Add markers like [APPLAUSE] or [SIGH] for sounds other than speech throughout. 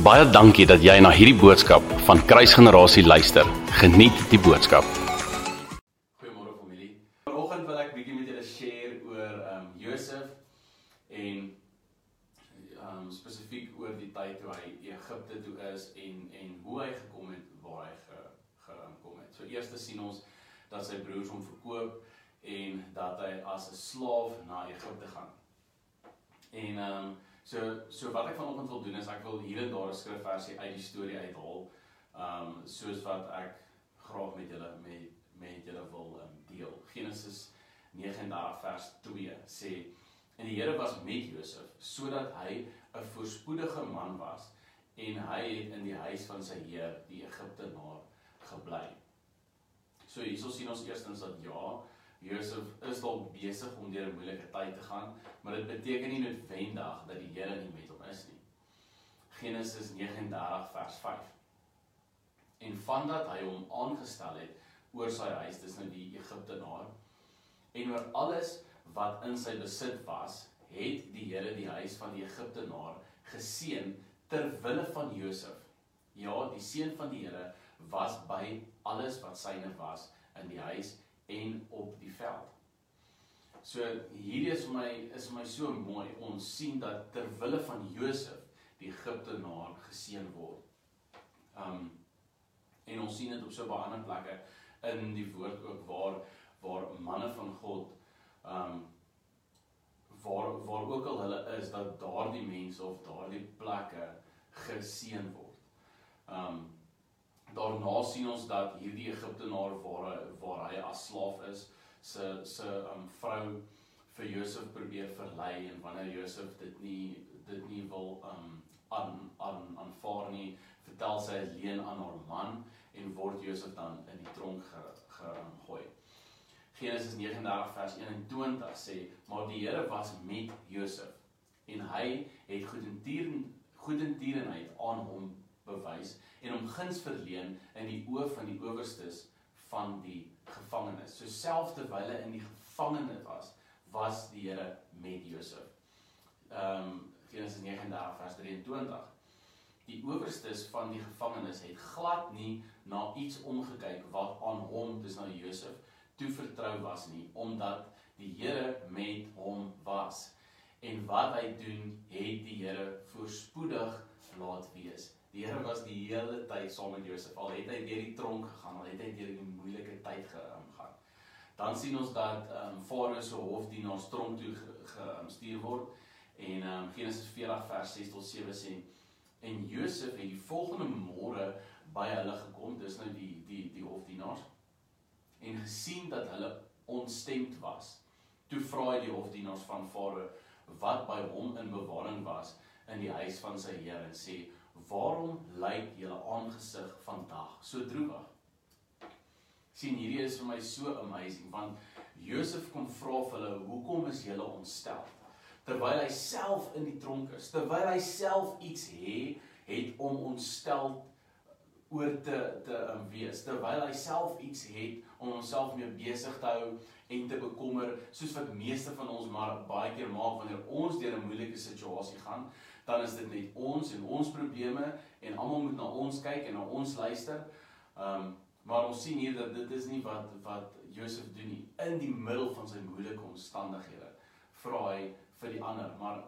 Baie dankie dat jy na hierdie boodskap van Kruisgenerasie luister. Geniet die boodskap. Goeiemôre familie. Vanoggend wil ek bietjie met julle share oor ehm um, Josef en ehm um, spesifiek oor die tyd toe hy Egipte toe is en en hoe hy gekom het waar hy ge, gekom het. So eers sien ons dat sy broers hom verkoop en dat hy as 'n slaaf na Egipte gaan. En ehm um, so so wat ek vanoggend wil doen is ek wil hier en daar 'n skrifversie uit die storie uithaal. Ehm um, soos wat ek graag met julle met met julle wil um, deel. Genesis 39 vers 2 sê en die Here was met Josef sodat hy 'n voorspoedige man was en hy het in die huis van sy heer die Egiptenaar gebly. So hierso sien ons eerstens dat ja, Josef is dalk besig om deur 'n moeilike tyd te gaan, maar dit beteken nie noodwendig dat die Here nie met hom is nie. Genesis 39 vers 5. En vandat hy hom aangestel het oor sy huis, dis nou die Egiptenaar, en oor alles wat in sy besit was, het die Here die huis van die Egiptenaar geseën ter wille van Josef. Ja, die seën van die Here was by alles wat syne was in die huis en op die veld. So hierdie is my is my so mooi. Ons sien dat ter wille van Josef die Egiptenaar geseën word. Um en ons sien dit op so baie ander plekke in die woord ook waar waar manne van God um waar waar ook al hulle is dat daardie mense of daardie plekke geseën word. Um daarna sien ons dat hierdie Egiptenaar waar waar hy as slaaf is, se se um vrou vir Josef probeer verlei en wanneer Josef dit nie dit nie wil um aan aan aanvaar nie, vertel sy 'n leuen aan haar man en word Josef dan in die tronk gegooi. Genesis 39 vers 21 sê, maar die Here was met Josef en hy het goedentieren goedentierenheid aan hom bewys en hom guns verleen in die oë van die owerstes van die gevangenes. So selfs terwyl hy in die gevangenis was, was die Here met Josef. Ehm um, Genesis 39 vers 23. Die owerstes van die gevangenes het glad nie na iets omgekyk wat aan hom, dis na Josef, toevertrou was nie, omdat die Here met hom was. En wat hy doen, het die Here voorspoedig laat wees. Die Here was die hele tyd saam met Josef. Al het hy deur die tronk gegaan, al het hy deur die moeilike tyd gegaan. Dan sien ons dat ehm um, Farao se hofdienaars tronk toe gestuur word en ehm um, Genesis 40 vers 6 tot 7 sê en Josef het die volgende môre by hulle gekom, dis nou die die die hofdienaars en gesien dat hulle ontstemd was. Toe vra hy die hofdienaars van Farao wat by hom in bewaring was in die huis van sy heer en sê waarom lyk julle aangesig vandag so droewig? sien hierdie is vir my so amazing want Josef kom vra vir hulle hoekom is julle ontstel? Terwyl hy self in die tronk is, terwyl hy self iets het het om ontstel oor te te um, wees, terwyl hy self iets het om homself mee besig te hou en te bekommer, soos wat meeste van ons maar baie keer maak wanneer ons deur 'n moeilike situasie gaan, dan is dit net ons en ons probleme en almal moet na ons kyk en na ons luister. Um maar ons sien hier dat dit is nie wat wat Josef doen nie. In die middel van sy moeilike omstandighede vra hy vir die ander, maar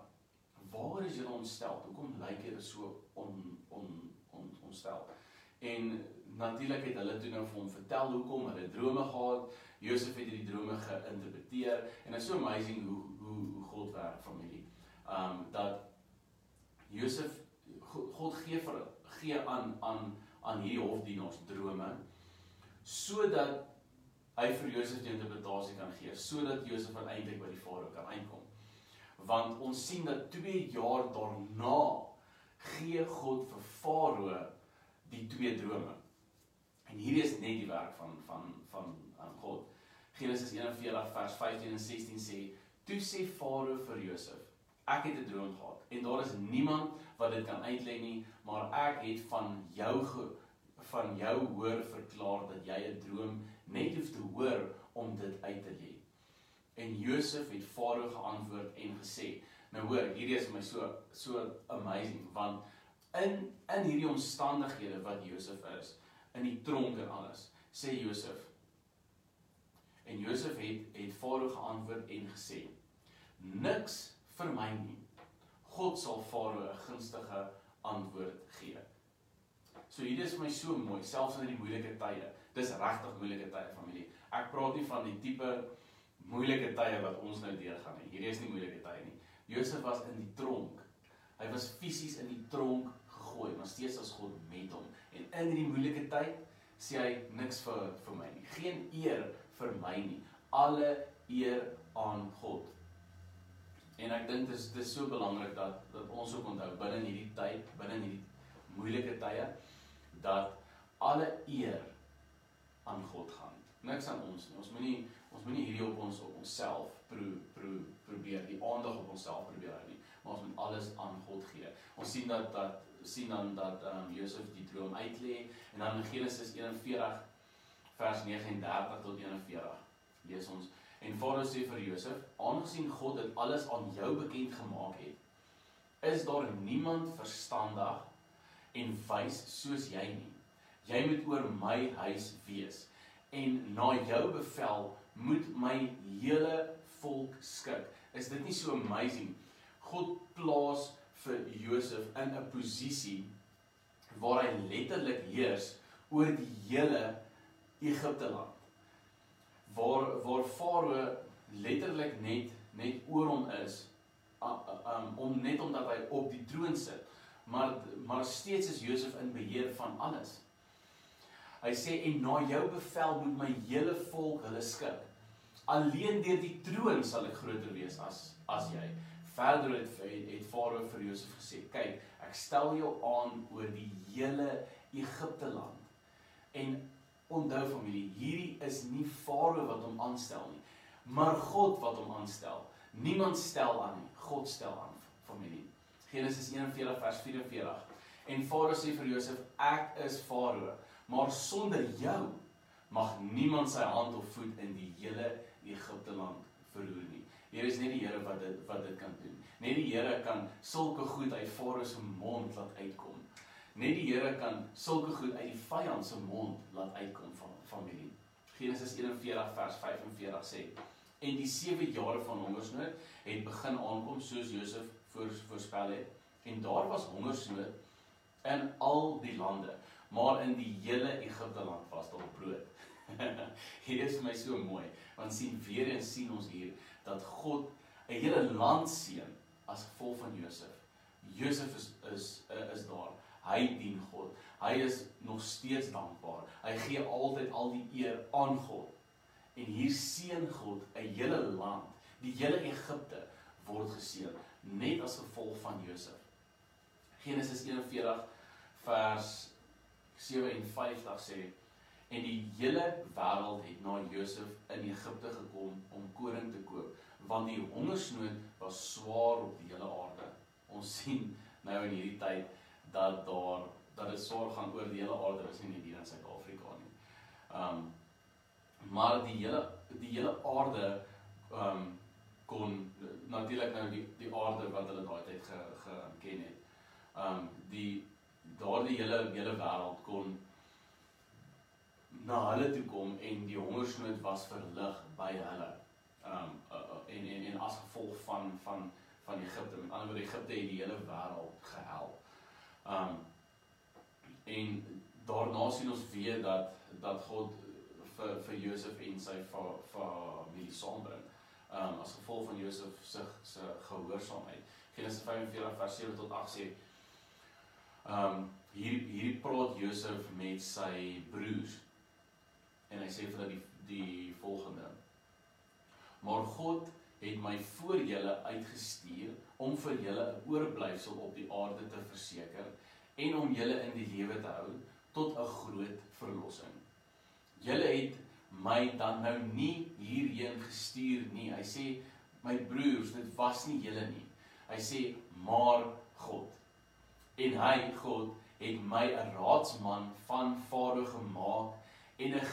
waar is julle ontstel? Hoekom lyk julle so on on on ontstel? En natuurlik het hulle toe nou vir hom vertel hoekom hulle drome gehad. Josef het hierdie drome geïnterpreteer en dit is so amazing hoe hoe hoe God werk familie. Um dat Josef God gee vir gee aan aan aan hierdie hofdienaars drome sodat hy vir Josef die interpretasie kan gee, sodat Josef uiteindelik by die farao kan uitkom. Want ons sien dat 2 jaar daarna gee God vir farao die twee drome. En hierdie is net die werk van van van aan God. Genesis 41 vers 15 en 16 sê: "Toe sê farao vir Josef: Ek het 'n droom gehad en daar is niemand wat dit kan uitlei nie, maar ek het van jou van jou hoor verklaar dat jy 'n droom net hoef te hoor om dit uit te lê. En Josef het Farao geantwoord en gesê: "Nou hoor, hierdie is my so so amazing want In in hierdie omstandighede wat Josef is, in die tronk en alles, sê Josef. En Josef het het Farao geantwoord en gesê: Niks vir my nie. God sal Farao 'n gunstige antwoord gee. So hier is vir my so mooi, selfs in die moeilike tye. Dis regtig moeilike tye familie. Ek praat nie van die tipe moeilike tye wat ons nou deurgaan nie. Hierdie is nie moeilike tye nie. Josef was in die tronk. Hy was fisies in die tronk gegooi, maar steeds as God met hom. En in hierdie moeilike tyd sê hy niks vir vir my nie. Geen eer vir my nie. Alle eer aan God. En ek dink dis dis so belangrik dat dat ons ook onthou binne hierdie tyd, binne hierdie moeilike tye dat alle eer aan God gaan. Niks aan ons nie. Ons moenie ons moenie hierdie op ons op onsself pro, pro probeer die aandag op onsself probeer hou nie, maar ons moet alles aan God gee. Ons sien dat dat sien dan dat ehm um, Josef die droom uitlê en dan in Genesis 41 vers 39 tot 41 lees ons en Farao sê vir Josef, aangesien God dit alles aan jou bekend gemaak het, is daar niemand verstandig en wys soos jy nie. Jy moet oor my huis wees en na jou bevel moet my hele volk skik. Is dit nie so amazing? God plaas vir Josef in 'n posisie waar hy letterlik heers oor die hele Egipte land. Waar waar Farao letterlik net net oor hom is um, om net omdat hy op die troon sit. Maar maar steeds is Josef in beheer van alles. Hy sê en na jou bevel moet my hele volk hulle skik. Alleen deur die troon sal ek groter wees as as jy. Verder het het Farao vir Josef gesê: "Kyk, ek stel jou aan oor die hele Egipte land." En onthou familie, hierdie is nie Farao wat hom aanstel nie, maar God wat hom aanstel. Niemand stel aan nie, God stel aan familie. Genesis 41 vers 44. En Farao sê vir Josef: "Ek is Farao maar sonder jou mag niemand sy hand of voet in die hele Egipte land verroer nie. Hier is net die Here wat dit wat dit kan doen. Net die Here kan sulke goed uit Farao se mond laat uitkom. Net die Here kan sulke goed uit die vyand se mond laat uitkom van familie. Genesis 41 vers 45 sê: En die 7 jare van hongersnood het begin aankom soos Josef voorspel het en daar was hongersnood in al die lande maar in die hele Egipte land was daar brood. [LAUGHS] hier is my so mooi, want sien weer eens sien ons hier dat God 'n hele land seën as gevolg van Josef. Josef is is is daar. Hy dien God. Hy is nog steeds dankbaar. Hy gee altyd al die eer aan God. En hier seën God 'n hele land. Die hele Egipte word geseën net as gevolg van Josef. Genesis 41 vers 57 sê en die hele wêreld het na Josef in Egipte gekom om koring te koop want die hongersnood was swaar op die hele aarde. Ons [LAUGHS] sien nou in hierdie tyd dat daar dat dit swaar gaan oor die hele aarde, is nie net in Suid-Afrika nie. Um maar die hele die hele aarde um kon natuurlik nou die die aarde wat hulle daai tyd ge, geken het. Um die daardie hele hele wêreld kon na hulle toe kom en die hongersnood was verlig by hulle. Um uh, en en en as gevolg van van van Egipte. Met ander woorde Egipte het die hele wêreld gehelp. Um en daarna sien ons weer dat dat God vir vir Josef en sy familie saambring. Um as gevolg van Josef se se gehoorsaamheid. Genesis 45 vers 7 tot 8 sê Ehm um, hier hier praat Josef met sy broers en hy sê vir hulle die die volgende. Maar God het my voor julle uitgestuur om vir julle 'n oorblyfsel op die aarde te verseker en om julle in die lewe te hou tot 'n groot verlossing. Julle het my dan nou nie hierheen gestuur nie. Hy sê my broers, dit was nie julle nie. Hy sê maar God en hy God het my 'n raadsman van Farao gemaak en 'n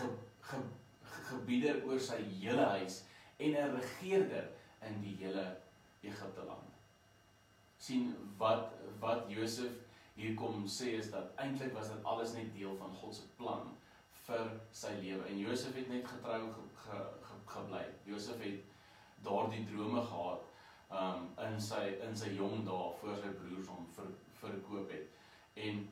ge, ge, ge, gebieder oor sy hele huis en 'n regerder in die hele Egipte land. sien wat wat Josef hier kom sê is dat eintlik was dit alles net deel van God se plan vir sy lewe. En Josef het net getrou ge, ge, ge, gebly. Josef het daardie drome gehad um in sy in sy jong dae voor sy broers hom ver, verkoop het. En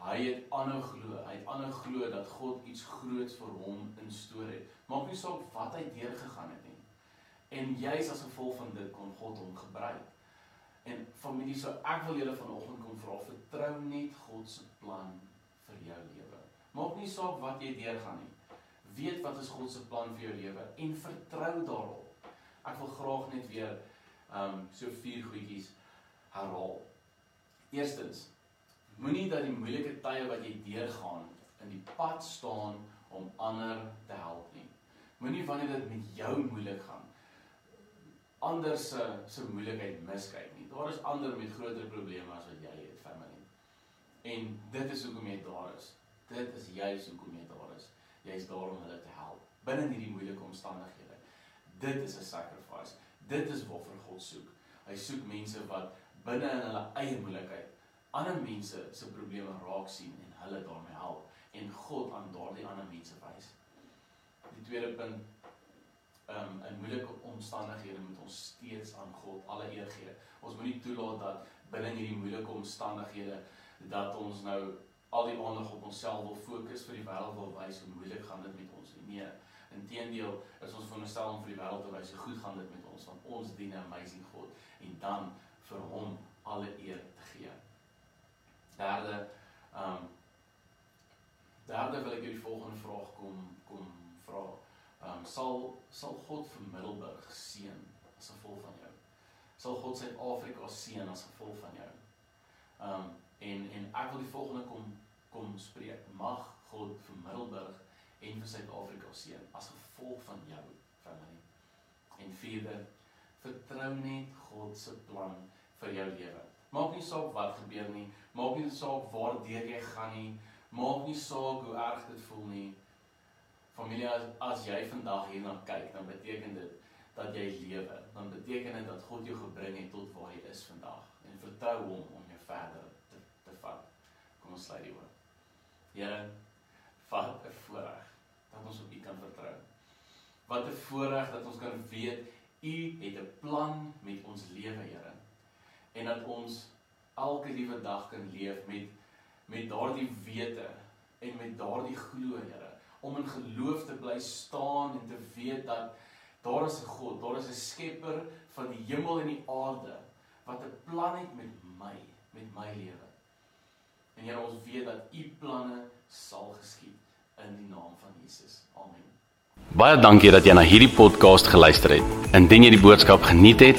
hy het aanhou glo. Hy het aanhou glo dat God iets groots vir hom in store het. Maak nie saak wat hy deurgegaan het nie. En juis as gevolg van dit kon God hom gebruik. En familie, so ek wil julle vanoggend kom vra, vertrou net God se plan vir jou lewe. Maak nie saak wat jy deurgaan nie. Weet wat is God se plan vir jou lewe en vertrou daarop. Ek wil graag net weer um so vier goedjies herhaal. Eerstens, moenie dat die moeilike tye wat jy deurgaan in die pad staan om ander te help nie. Moenie wanneer dit met jou moeilik gaan ander se se moeilikheid miskyk nie. Daar is ander met groter probleme as wat jy het, family. En dit is hoekom jy daar is. Dit is juist hoekom jy daar is. Jy is daar om hulle te help binne hierdie moeilike omstandighede. Dit is 'n sacrifice. Dit is waarvoor God soek. Hy soek mense wat binne in hulle eie moeilikheid ander mense se probleme raak sien en hulle daarmee help en God aan daardie ander mense wys. Die tweede punt um, in moeilike omstandighede moet ons steeds aan God alle eer gee. Ons moenie toelaat dat binne hierdie moeilike omstandighede dat ons nou al die aandag op onsself wil fokus vir die wêreld wil wys hoe moeilik gaan dit met ons. Nee, inteendeel is ons veronderstel om vir die wêreld te wys hoe goed gaan dit met ons want ons dien 'n amazing God en dan vir hom alle eer te gee. Derde, ehm um, derde wil ek julle volgende vraag kom kom vra um, sal sal God vir Middelburg seën as gevolg van jou. Sal God Suid-Afrika seën as gevolg van jou. Um en en ek wil die volgende kom kom spreek. Mag God vir Middelburg en vir Suid-Afrika seën as gevolg van jou familie. En vierde, vertrou net God se plan vir jou lewe. Maak nie saak wat gebeur nie, maak nie saak waar jy gaan nie, maak nie saak hoe erg dit voel nie. Familie as, as jy vandag hierna kyk, dan beteken dit dat jy lewe. Dan beteken dit dat God jou gebring het tot waar jy is vandag en vertrou hom om jou verder te te vat. Kom ons sluit die oor. Here, vat 'n voorreg dat ons op U kan vertrou. Wat 'n voorreg dat ons kan weet U het 'n plan met ons lewe, Here. En dat ons elke liewe dag kan leef met met daardie wete en met daardie glo, Here om in geloof te bly staan en te weet dat daar is 'n God, daar is 'n Skepper van die hemel en die aarde wat 'n plan het met my, met my lewe. En Here, ons weet dat U planne sal geskied in die naam van Jesus. Amen. Baie dankie dat jy na hierdie podcast geluister het. Indien jy die boodskap geniet het,